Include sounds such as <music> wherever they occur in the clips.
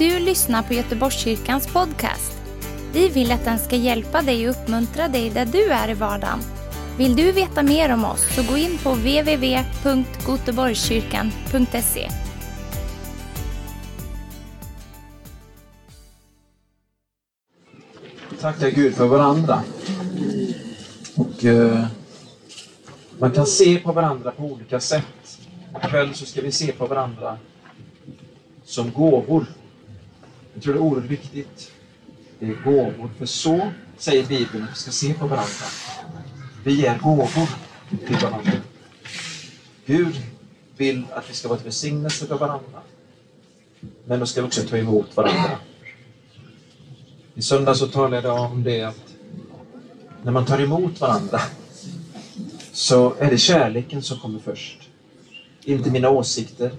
du lyssnar på Göteborgskyrkans podcast. Vi vill att den ska hjälpa dig och uppmuntra dig där du är i vardagen. Vill du veta mer om oss så gå in på www.goteborgskyrkan.se. Tacka Gud för varandra. Och, eh, man kan se på varandra på olika sätt. Ikväll så ska vi se på varandra som gåvor. Jag tror det är oerhört viktigt. Det är gåvor, för så säger Bibeln att vi ska se på varandra. Vi ger gåvor till varandra. Gud vill att vi ska vara till välsignelse för varandra. Men då ska vi också ta emot varandra. I söndag så talade jag om det att när man tar emot varandra så är det kärleken som kommer först. Inte mina åsikter.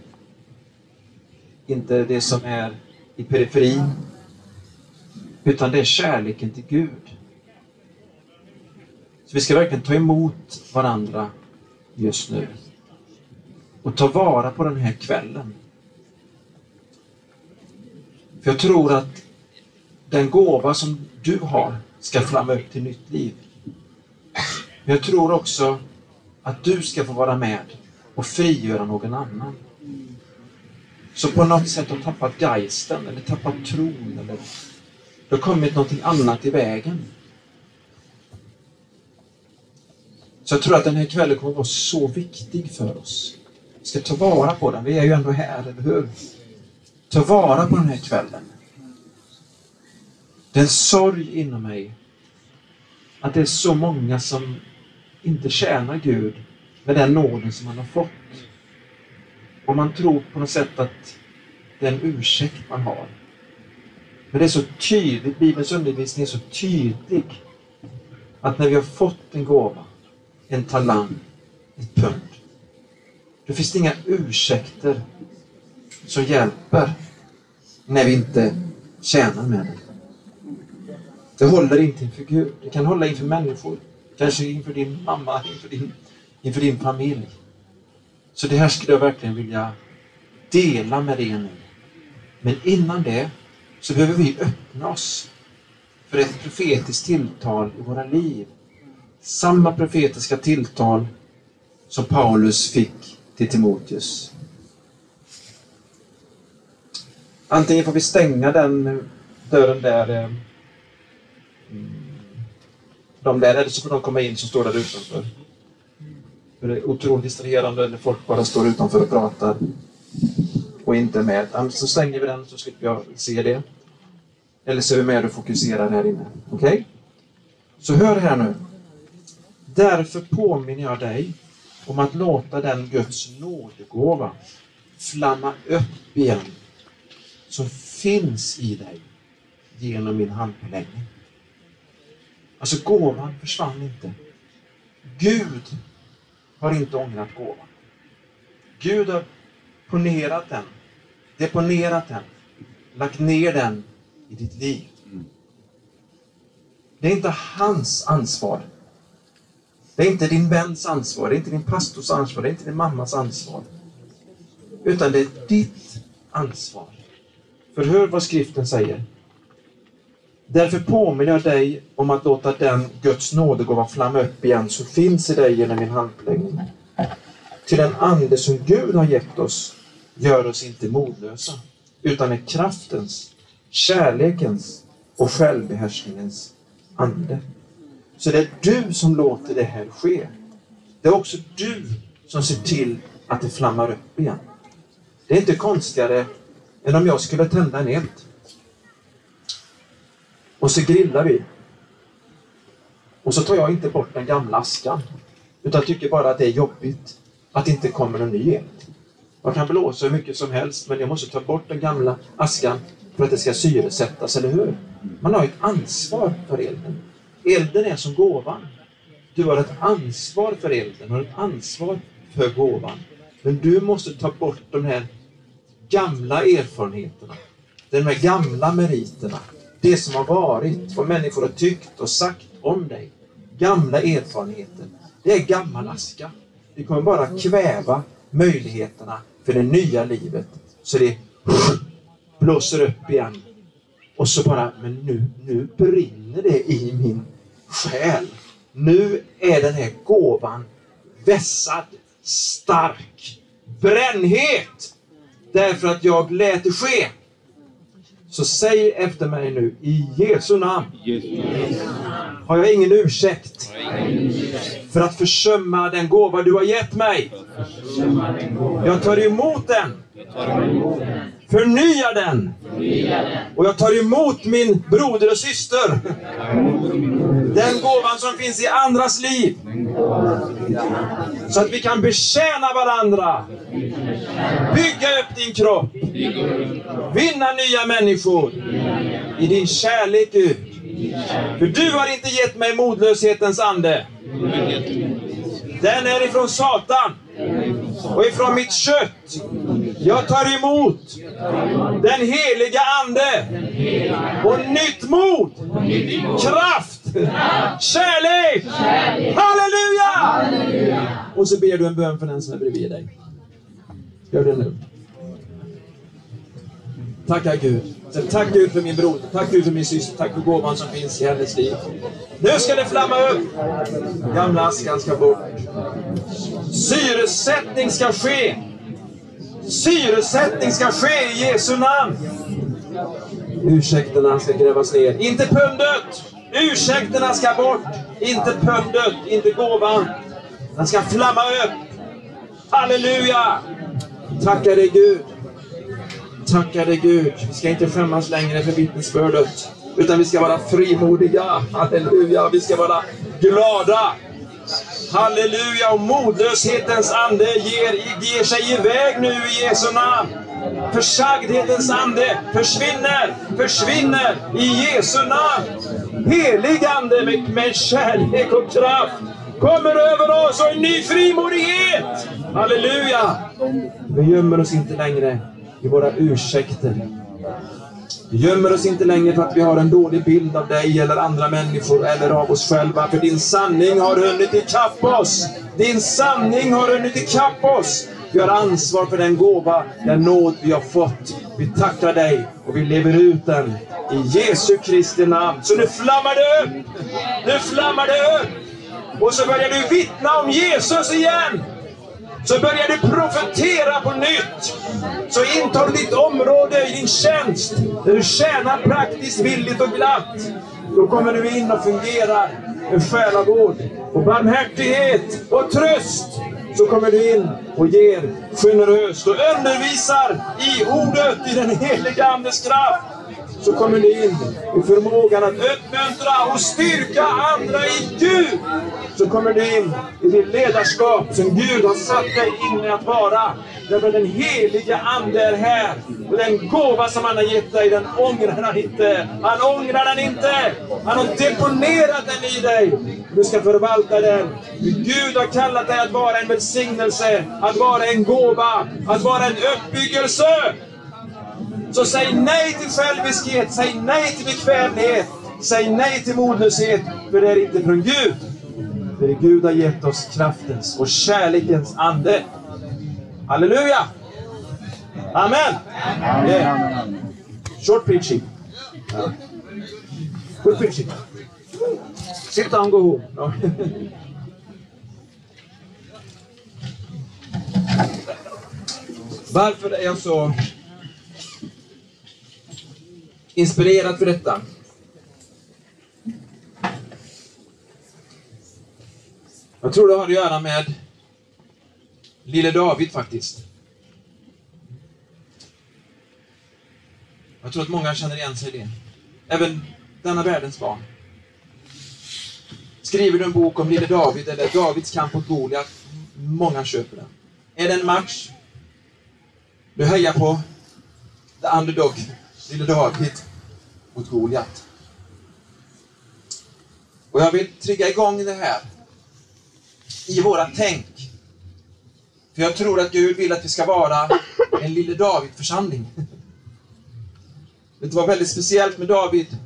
Inte det som är i periferin. Utan det är kärleken till Gud. Så vi ska verkligen ta emot varandra just nu. Och ta vara på den här kvällen. För jag tror att den gåva som du har ska flamma upp till nytt liv. Men jag tror också att du ska få vara med och frigöra någon annan. Så på något sätt har tappat geisten eller tappat tron eller det har kommit någonting annat i vägen. Så jag tror att den här kvällen kommer att vara så viktig för oss. Vi ska ta vara på den. Vi är ju ändå här, eller hur? Ta vara på den här kvällen. Det är en sorg inom mig att det är så många som inte tjänar Gud med den nåden som man har fått. Och man tror på något sätt att det är en ursäkt man har. Men det är så tydligt, Bibelns undervisning är så tydlig att när vi har fått en gåva, en talang, ett pund, då finns det inga ursäkter som hjälper när vi inte tjänar med det. Det håller inte inför Gud. Det kan hålla inför människor. Kanske inför din mamma, inför din, inför din familj. Så det här skulle jag verkligen vilja dela med er nu. Men innan det så behöver vi öppna oss för ett profetiskt tilltal i våra liv. Samma profetiska tilltal som Paulus fick till Timoteus. Antingen får vi stänga den dörren där eh, mm, de där, eller så får de komma in som står där utanför. För det är otroligt distraherande när folk bara står utanför och pratar och inte är med. Så stänger vi den så slipper jag se det. Eller så är vi med och fokuserar här inne. Okej? Okay? Så hör här nu. Därför påminner jag dig om att låta den Guds nådegåva flamma upp igen som finns i dig genom min handpåläggning. Alltså gåvan försvann inte. Gud har inte ångrat gåvan. Gud har ponerat den, deponerat den, lagt ner den i ditt liv. Det är inte hans ansvar. Det är inte din väns ansvar, det är inte din pastors ansvar, det är inte din mammas ansvar. Utan det är ditt ansvar. För hör vad skriften säger. Därför påminner jag dig om att låta den Guds nådegåva flamma upp igen som finns i dig genom min handläggning. Till den ande som Gud har gett oss gör oss inte modlösa, utan är kraftens, kärlekens och självbehärskningens ande. Så det är du som låter det här ske. Det är också du som ser till att det flammar upp igen. Det är inte konstigare än om jag skulle tända en eld. Och så grillar vi. Och så tar jag inte bort den gamla askan. Utan tycker bara att det är jobbigt att det inte kommer någon ny el. Jag kan blåsa hur mycket som helst, men jag måste ta bort den gamla askan för att det ska syresättas, eller hur? Man har ett ansvar för elden. Elden är som gåvan. Du har ett ansvar för elden, har ett ansvar för gåvan. Men du måste ta bort de här gamla erfarenheterna, de här gamla meriterna, det som har varit, vad människor har tyckt och sagt om dig. Gamla erfarenheter. Det är gammal aska. Det kommer bara kväva möjligheterna för det nya livet. Så det blåser upp igen. Och så bara, men nu, nu brinner det i min själ. Nu är den här gåvan vässad, stark, brännhet. Därför att jag lät det ske. Så säg efter mig nu, i Jesu namn. Har jag ingen ursäkt för att försumma den gåva du har gett mig. Jag tar emot den. Förnya den. Och jag tar emot min broder och syster. Den gåvan som finns i andras liv. Så att vi kan betjäna varandra. Bygga upp din kropp. Vinna nya människor. I din kärlek Gud. För du har inte gett mig modlöshetens ande. Den är ifrån Satan och ifrån mitt kött. Jag tar emot den heliga Ande och nytt mod, kraft, kärlek. Halleluja! Och så ber du en bön för den som är bredvid dig. Gör det nu. Tackar Gud. Tack Gud för min broder, tack Gud för min syster, tack för gåvan som finns i hennes liv. Nu ska det flamma upp! Gamla askan ska bort. Syresättning ska ske. Syresättning ska ske i Jesu namn. Ursäkterna ska grävas ner. Inte pundet! Ursäkterna ska bort. Inte pundet, inte gåvan. Den ska flamma upp. Halleluja! Tackar dig Gud. Tackar dig Gud. Vi ska inte skämmas längre för vittnesbördet. Utan vi ska vara frimodiga. Halleluja. Vi ska vara glada. Halleluja! Och modlöshetens ande ger, ger sig iväg nu i Jesu namn. Försagdhetens ande försvinner, försvinner i Jesu namn. Helig ande med, med kärlek och kraft kommer över oss och en ny frimodighet. Halleluja! Vi gömmer oss inte längre i våra ursäkter. Vi gömmer oss inte längre för att vi har en dålig bild av dig eller andra människor eller av oss själva. För din sanning har hunnit ikapp oss. Din sanning har hunnit ikapp oss. Vi har ansvar för den gåva, den nåd vi har fått. Vi tackar dig och vi lever ut den i Jesu Kristi namn. Så nu flammar det upp! Nu flammar det upp! Och så börjar du vittna om Jesus igen! så börjar du profetera på nytt. Så intar du ditt område i din tjänst, där du tjänar praktiskt, villigt och glatt. Då kommer du in och fungerar med själavård och barmhärtighet och tröst. Så kommer du in och ger generöst och undervisar i ordet, i den heliga Andes kraft så kommer ni in i förmågan att uppmuntra och styrka andra i Gud. Så kommer du in i det ledarskap som Gud har satt dig inne att vara. Därför den heliga Ande är här. Och den gåva som han har gett dig, den ångrar han inte. Han ångrar den inte. Han har deponerat den i dig. Du ska förvalta den. Gud har kallat dig att vara en välsignelse, att vara en gåva, att vara en uppbyggelse. Så säg nej till själviskhet, säg nej till bekvämlighet, säg nej till modlöshet, för det är inte från Gud. För Gud har gett oss kraftens och kärlekens ande. Halleluja! Amen! Yeah. Short preaching. Good preaching. Sit down, go home. No. <laughs> Varför är jag så inspirerad för detta. Jag tror det har att göra med lille David faktiskt. Jag tror att många känner igen sig i det. Även denna världens barn. Skriver du en bok om lille David eller Davids kamp mot Goliat, många köper den. Är det en match? Du hejar på the underdog lille David mot Goliat. Och jag vill trigga igång det här i våra tänk. För jag tror att Gud vill att vi ska vara en lille David-församling. Det var väldigt speciellt med David.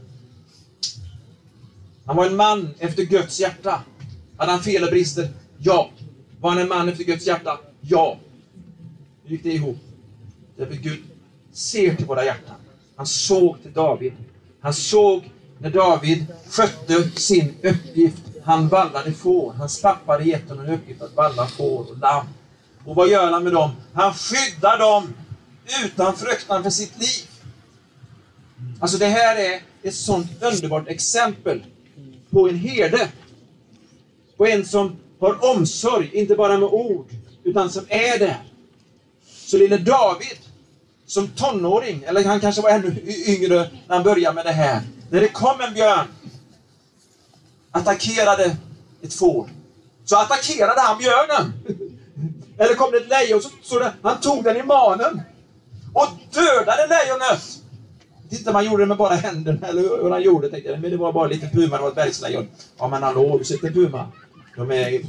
Han var en man efter Guds hjärta. Hade han fel och brister? Ja. Var han en man efter Guds hjärta? Ja. Hur gick det ihop? Därför Gud ser till våra hjärtan. Han såg till David. Han såg när David skötte sin uppgift. Han vallade får. Hans pappa hade gett honom en uppgift att valla får och lamm. Och vad gör han med dem? Han skyddar dem utan fruktan för sitt liv. Alltså det här är ett sånt underbart exempel på en herde. På en som har omsorg, inte bara med ord, utan som är där. Så lille David, som tonåring, eller han kanske var ännu yngre när han började med det här. När det kom en björn, attackerade ett får, så attackerade han björnen. Eller kom det ett lejon, så, så det, han tog den i manen och dödade lejonet. Titta, man gjorde det med bara händerna, eller hur han gjorde, tänkte jag. Men det var bara lite puma, det var ett bergslejon. Ja, men hallå, du sitter puma. De är,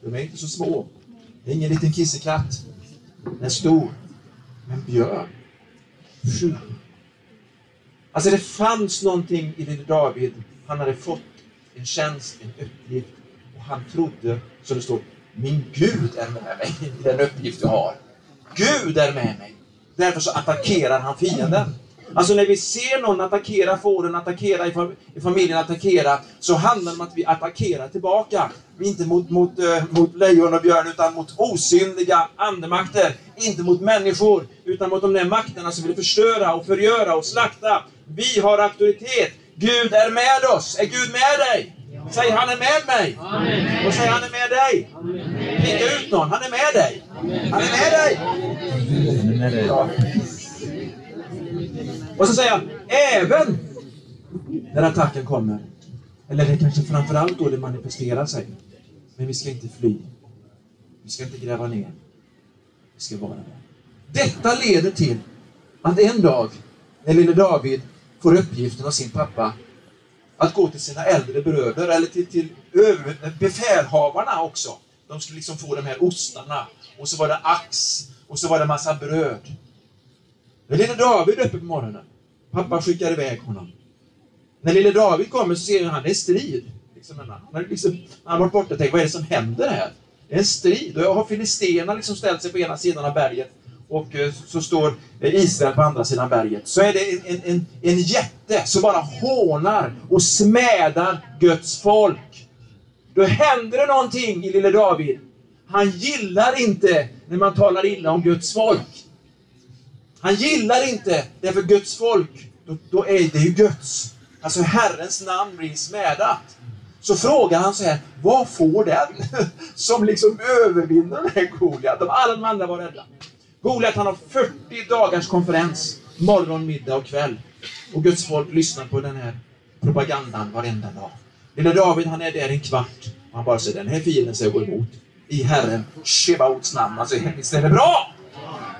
de är inte så små. Det är ingen liten kissekatt. Den är stor. Men björn. Alltså det fanns någonting i lille David. Han hade fått en tjänst, en uppgift. Och han trodde, som det står, min Gud är med mig i den uppgift jag har. Gud är med mig. Därför så attackerar han fienden. Alltså när vi ser någon attackera fåren, attackera i familjen, attackera, så handlar det om att vi attackerar tillbaka. Inte mot, mot, eh, mot lejon och björn, utan mot osynliga andemakter. Inte mot människor, utan mot de där makterna som vill förstöra och förgöra och slakta. Vi har auktoritet. Gud är med oss. Är Gud med dig? Säg han är med mig. Amen. Och säg han är med dig. Peka ut någon. Han är med dig. Han är med dig. Ja. Och så säger han, även när attacken kommer. Eller det kanske framförallt då det manifesterar sig. Men vi ska inte fly. Vi ska inte gräva ner. Vi ska vara med. Detta leder till att en dag, när lille David får uppgiften av sin pappa att gå till sina äldre bröder eller till, till befälhavarna också. De skulle liksom få de här ostarna. Och så var det ax. Och så var det massa bröd. När lille David uppe på morgonen. Pappa skickar iväg honom. När lille David kommer så ser han, det är strid. Liksom, han, har liksom, han varit borta och tänkt, vad är det som händer här? Det är en strid. Och jag har filisterna liksom ställt sig på ena sidan av berget och eh, så står eh, Israel på andra sidan berget. Så är det en, en, en jätte som bara hånar och smädar Guds folk. Då händer det någonting i lille David. Han gillar inte när man talar illa om Guds folk. Han gillar inte, därför Guds folk, då, då är det ju Guds. Alltså Herrens namn blir smädat. Så frågar han så här, vad får den <laughs> som liksom övervinner den här Goliat? De alla de andra var rädda. Goliat han har 40 dagars konferens, morgon, middag och kväll. Och Guds folk lyssnar på den här propagandan varenda dag. Lille David han är där en kvart och han bara säger den här fienden ska jag gå emot. I Herren Shebaots namn. Alltså visst är det bra?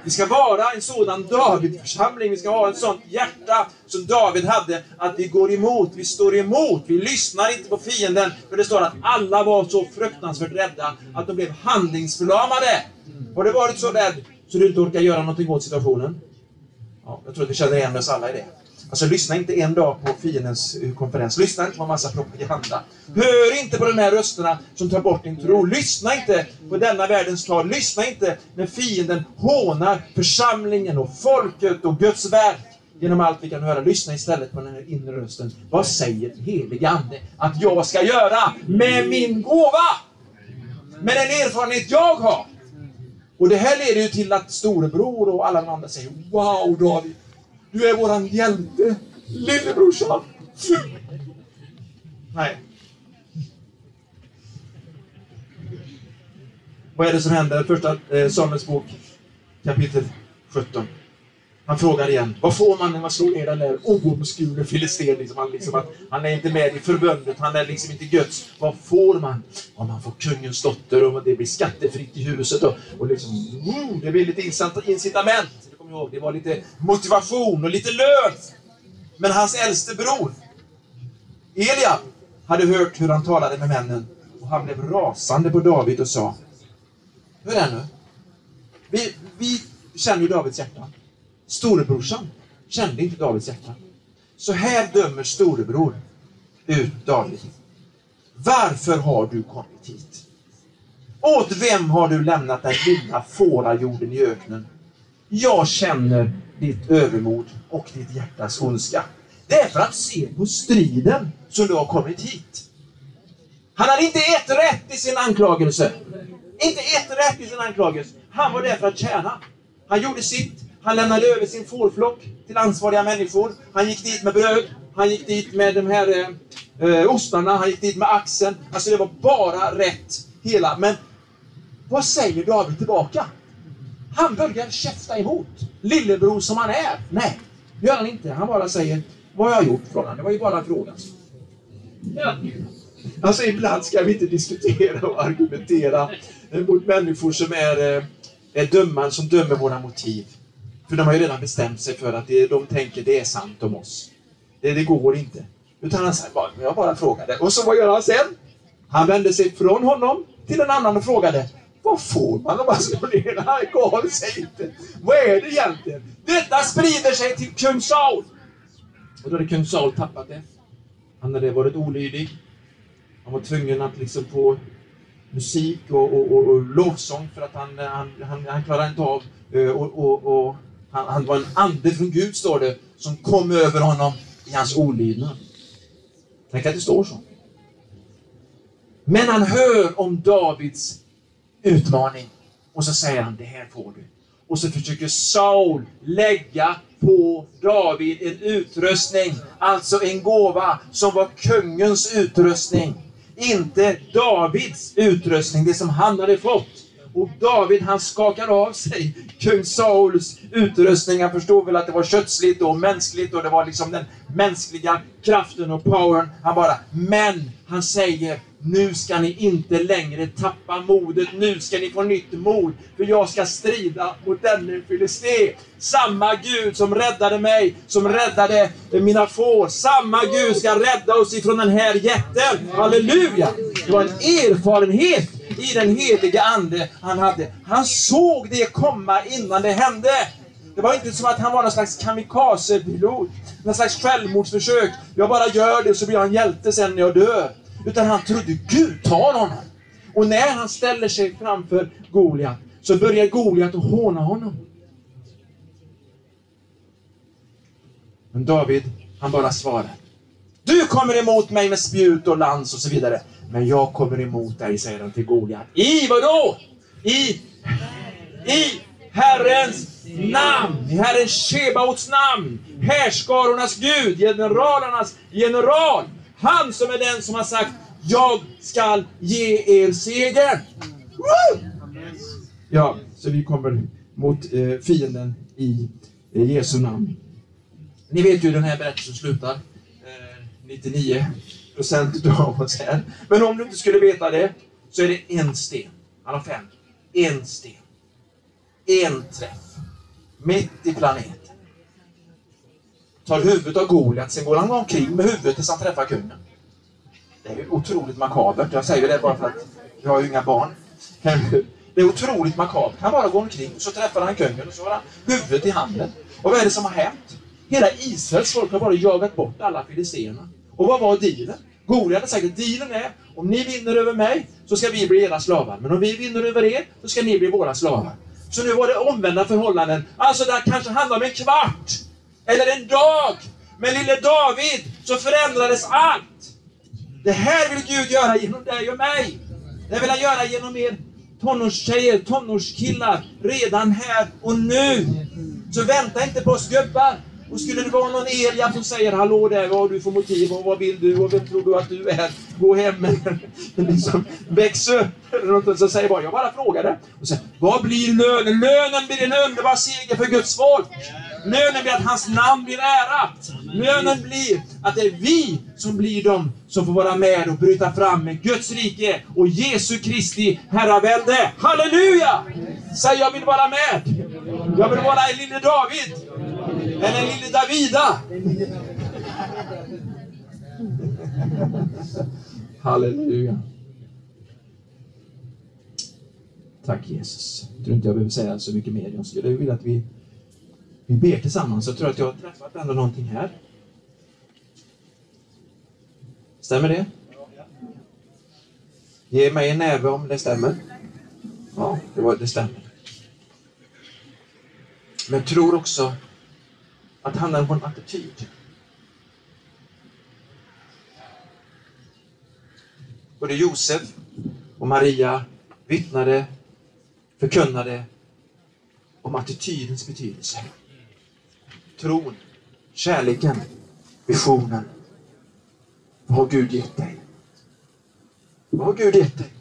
Vi ska vara en sådan Davidförsamling, Vi ska ha ett sånt hjärta som David hade, att vi går emot, vi står emot, vi lyssnar inte på fienden. För det står att alla var så fruktansvärt rädda att de blev handlingsförlamade. Har du varit så rädd så du inte orkar göra någonting åt situationen? Ja, jag tror att vi känner igen oss alla i det. Alltså lyssna inte en dag på fiendens eh, konferens. Lyssna inte på massa propaganda. Hör inte på de här rösterna som tar bort din tro. Lyssna inte på denna världens tal. Lyssna inte när fienden hånar församlingen och folket och Guds verk genom allt vi kan höra. Lyssna istället på den här inre rösten. Vad säger helige Ande att jag ska göra med min gåva? Med den erfarenhet jag har. Och det här leder ju till att storebror och alla de andra säger Wow David, du är våran hjälte, lillebrorsan. Nej. Vad är det som händer? Första eh, Samuels bok, kapitel 17. Han frågar igen, vad får man när man slår ner den där oomskurne filistén? Liksom, han, liksom, han är inte med i förbundet, han är liksom inte Guds. Vad får man? Ja, man får kungens dotter och det blir skattefritt i huset. Och, och liksom, mm, det blir lite incitament. Det, ihåg, det var lite motivation och lite lön. Men hans äldste bror, Eliab, hade hört hur han talade med männen. Och han blev rasande på David och sa, hur är det nu? Vi, vi känner ju Davids hjärta. Storebrorsan kände inte Davids hjärta. Så här dömer storebror ut David. Varför har du kommit hit? Åt vem har du lämnat den lilla fårajorden i öknen? Jag känner ditt övermod och ditt hjärtas ondska. Det är för att se på striden som du har kommit hit. Han hade inte ett rätt i sin anklagelse. Inte ett rätt i sin anklagelse. Han var där för att tjäna. Han gjorde sitt. Han lämnade över sin fårflock till ansvariga människor. Han gick dit med bröd. Han gick dit med de här eh, eh ostarna. Han gick dit med axeln. Alltså det var bara rätt hela. Men vad säger David tillbaka? Han börjar käfta emot. Lillebror som han är. Nej, det gör han inte. Han bara säger, vad har jag gjort frågan? Det var ju bara en fråga. Ja. Alltså ibland ska vi inte diskutera och argumentera mot människor som är, eh, är dömande, som dömer våra motiv. För de har ju redan bestämt sig för att det, de tänker det är sant om oss. Det, det går inte. Utan han säger bara, jag bara frågade. Och så vad gör han sen? Han vände sig från honom till en annan och frågade, vad får man om man slår ner? alkohol? inte. Vad är det egentligen? Detta sprider sig till kung Saul. Och då hade kung Saul tappat det. Han hade varit olydig. Han var tvungen att liksom få musik och, och, och, och lovsång för att han, han, han, han klarade inte av eh, och, och, och han, han, var en ande från Gud, står det, som kom över honom i hans olydnad. Tänk att det står så. Men han hör om Davids utmaning och så säger han, det här får du. Och så försöker Saul lägga på David en utrustning, alltså en gåva som var kungens utrustning. Inte Davids utrustning, det som han hade fått. Och David han skakar av sig kung Sauls utrustning. Han förstod väl att det var kötsligt och mänskligt och det var liksom den mänskliga kraften och powern. Han bara, men han säger nu ska ni inte längre tappa modet. Nu ska ni få nytt mod. För jag ska strida mot denne filisté. Samma Gud som räddade mig, som räddade mina får. Samma Gud ska rädda oss ifrån den här jätten. Halleluja! Det var en erfarenhet i den heliga Ande han hade. Han såg det komma innan det hände. Det var inte som att han var någon slags kamikazepilot, någon slags självmordsförsök. Jag bara gör det så blir jag en hjälte sen när jag dör. Utan han trodde Gud tar honom. Och när han ställer sig framför Goliat så börjar Goliat att håna honom. Men David, han bara svarar. Du kommer emot mig med spjut och lans och så vidare. Men jag kommer emot dig, säger han till Goliat. I vadå? I, I Herrens namn, i Herren Shebaots namn. Härskarornas Gud, generalernas general. Han som är den som har sagt, jag skall ge er segern. Ja, så vi kommer mot eh, fienden i eh, Jesu namn. Ni vet ju hur den här berättelsen slutar. Eh, 99 procent av oss här. Men om du inte skulle veta det, så är det en sten. Han har fem. En sten. En träff. Mitt i planeten. Tar huvudet av Goliat, sen går han omkring med huvudet tills han träffar kungen. Det är ju otroligt makabert. Jag säger det bara för att jag har ju inga barn. Det är otroligt makabert. Han bara går omkring, och så träffar han kungen och så har han huvudet i handen. Och vad är det som har hänt? Hela Israels folk har bara jagat bort alla filisterna. Och vad var dealen? Goliat hade sagt att dealen är, om ni vinner över mig så ska vi bli era slavar. Men om vi vinner över er så ska ni bli våra slavar. Så nu var det omvända förhållanden. Alltså det kanske handlar om en kvart. Eller en dag. med lille David så förändrades allt. Det här vill Gud göra genom dig och mig. Det vill han göra genom er tonårstjejer, tonårskillar, redan här och nu. Så vänta inte på oss gubbar. Och skulle det vara någon elia som säger Hallå där, vad har du för motiv och vad vill du och vem tror du att du är? Gå hem <laughs> eller liksom, väx upp. Eller något, så säger bara, jag bara frågade. Och sen, vad blir lönen? Lönen blir en underbar seger för Guds folk. Lönen blir att hans namn blir ärat. Lönen blir att det är vi som blir de som får vara med och bryta fram med Guds rike och Jesu Kristi herravälde. Halleluja! Säg jag vill vara med. Jag vill vara en lille David. Eller en lille Davida. Halleluja. Tack Jesus. Jag tror inte jag behöver säga så mycket mer. Jag skulle vilja att vi, vi ber tillsammans. Jag tror att jag har träffat ändå någonting här. Stämmer det? Ge mig en näve om det stämmer. Ja, det, var, det stämmer. Men tror också att det handlar om en attityd. Både Josef och Maria vittnade, förkunnade om attitydens betydelse. Tron, kärleken, visionen. Vad har Gud gett dig? Vad har Gud gett dig?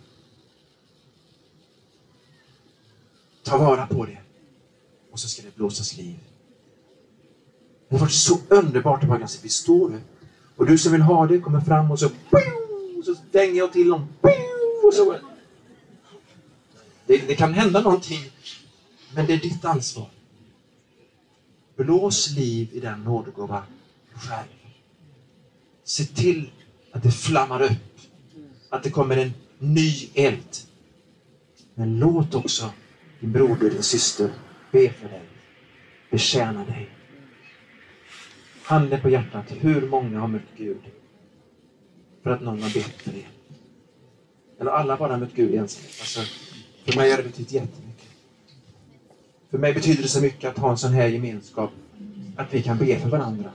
Ta vara på det. Och så ska det blåsas liv. Det har varit så underbart att bara kunna se, vi står nu. Och du som vill ha det kommer fram och så, så stänger jag till dem. Och så. Det, det kan hända någonting, men det är ditt ansvar. Blås liv i den nådegåva själv. Se till att det flammar upp, att det kommer en ny eld. Men låt också din broder, din syster be för dig, betjäna dig. Handen på hjärtat, hur många har mött Gud för att någon har bett för det? Eller alla bara mött Gud i ensamhet. Alltså, för mig har det betytt jättemycket. För mig betyder det så mycket att ha en sån här gemenskap, att vi kan be för varandra.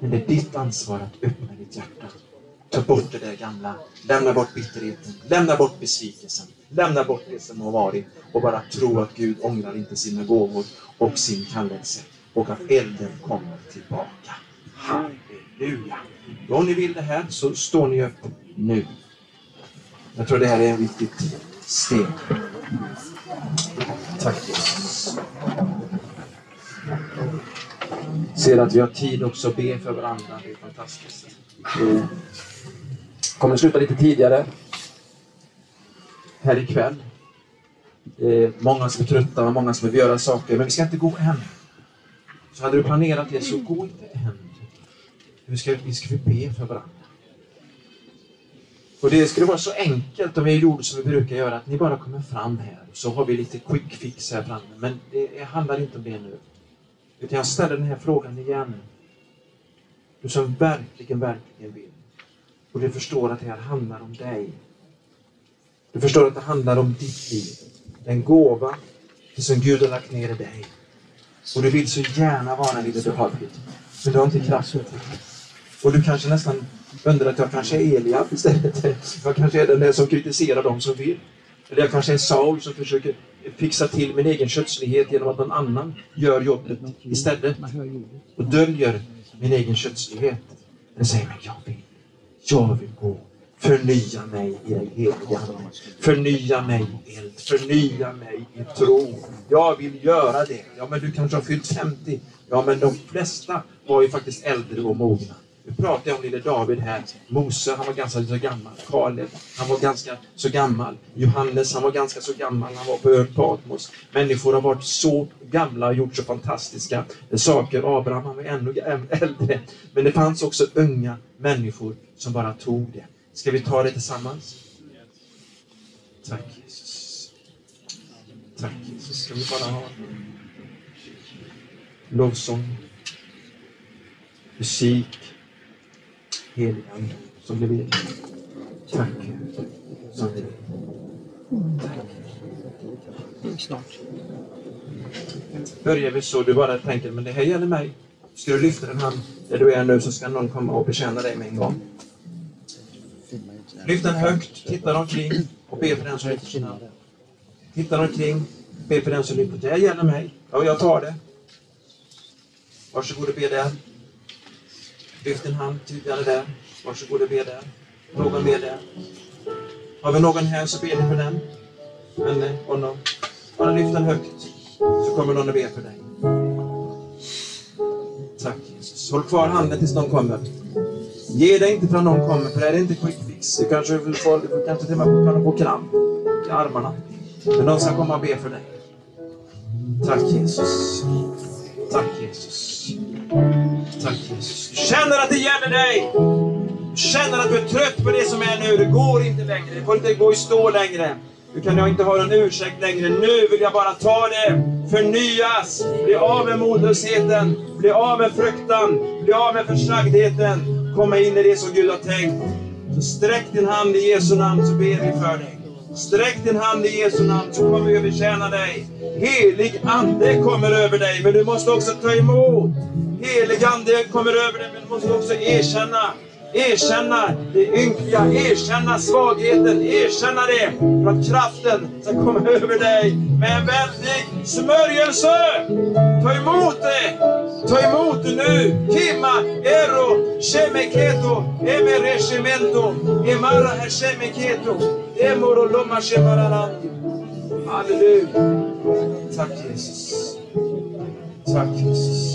Men det är ditt ansvar att öppna ditt hjärta. Ta bort det där gamla. Lämna bort bitterheten. Lämna bort besvikelsen. Lämna bort det som har varit och bara tro att Gud ångrar inte sina gåvor och sin kallelse och att elden kommer tillbaka. Halleluja! Om ni vill det här så står ni upp nu. Jag tror det här är en viktigt steg. Tack Jesus. Ser att vi har tid också att be för varandra. Det är fantastiskt. Vi kommer sluta lite tidigare här ikväll. Det är många som är trötta och många som vill göra saker, men vi ska inte gå än. Så hade du planerat det, så gå inte än. Vi ska, vi ska be för varandra. Och det skulle vara så enkelt om vi gjorde som vi brukar göra, att ni bara kommer fram här. Så har vi lite quick fix här framme. Men det handlar inte om det nu. Utan jag ställer den här frågan igen. Du som verkligen, verkligen vill. Och du förstår att det här handlar om dig. Du förstår att det handlar om ditt liv. Den gåva som Gud har lagt ner i dig. Och du vill så gärna vara lite behaglig. Men du har inte kraft till det. Och du kanske nästan undrar att jag kanske är Eliab istället. <laughs> Jag kanske är den där som kritiserar dem som vill. Eller jag kanske är Saul som försöker fixa till min egen kötslighet genom att någon annan gör jobbet istället. Och döljer min egen kötslighet. Men säger, men jag vill. Jag vill gå. Förnya mig i den heliga Ande. Förnya mig i eld. Förnya mig i tro. Jag vill göra det. Ja, men du kanske har fyllt 50. Ja, men de flesta var ju faktiskt äldre och mogna. Nu pratar jag om lille David här. Mose, han var ganska så gammal. Kaleb, han var ganska så gammal. Johannes, han var ganska så gammal. Han var på ön Patmos. Människor har varit så gamla och gjort så fantastiska saker. Abraham, han var ännu äldre. Men det fanns också unga människor som bara tog det. Ska vi ta det tillsammans? Tack Jesus. Tack Jesus. Ska vi bara ha lovsång, musik, helig Ande som du vill. Tack Gud som vill. Tack. Snart. Börjar vi så, du bara tänker, men det här gäller mig. Ska du lyfta din hand där du är nu så ska någon komma och betjäna dig med en gång. Lyft den högt, titta omkring och be för den som lyfter sin hand. Titta omkring, be för den som lyfter. Det här gäller mig. Ja, jag tar det. Varsågod och be där. Lyft din hand tydligare där. Varsågod och be där. Någon ber där. Har vi någon här så ber ni för den. Henne, eh, honom. Bara lyft den högt så kommer någon att be för dig. Tack Jesus. Håll kvar handen tills någon kommer. Ge dig inte förrän någon kommer, för det är inte quick fix. Du kanske får, du kanske till och med kan få kramp i armarna. Men någon ska komma och be för dig. Tack Jesus. Tack Jesus. Tack Jesus. Du känner att det gäller dig. Du känner att du är trött på det som är nu. Det går inte längre. Det får inte gå i stå längre. Nu kan jag inte ha en ursäkt längre. Nu vill jag bara ta det. Förnyas. Bli av med modlösheten. Bli av med fruktan. Bli av med försagdheten. Komma in i det som Gud har tänkt. Så sträck din hand i Jesu namn så ber vi för dig. Sträck din hand i Jesu namn så kommer vi att betjäna dig. Helig Ande kommer över dig, men du måste också ta emot. Heligande kommer över dig, men du måste också erkänna Erkänna det ynkliga, erkänna svagheten, erkänna det för att kraften ska komma över dig med en väldig smörjelse. Ta emot det! Ta emot det nu! Kima, ero, shemeketo, emereshemento, emara shemeketo, emoro loma shemararandi. Halleluja! Tack Jesus. Tack Jesus.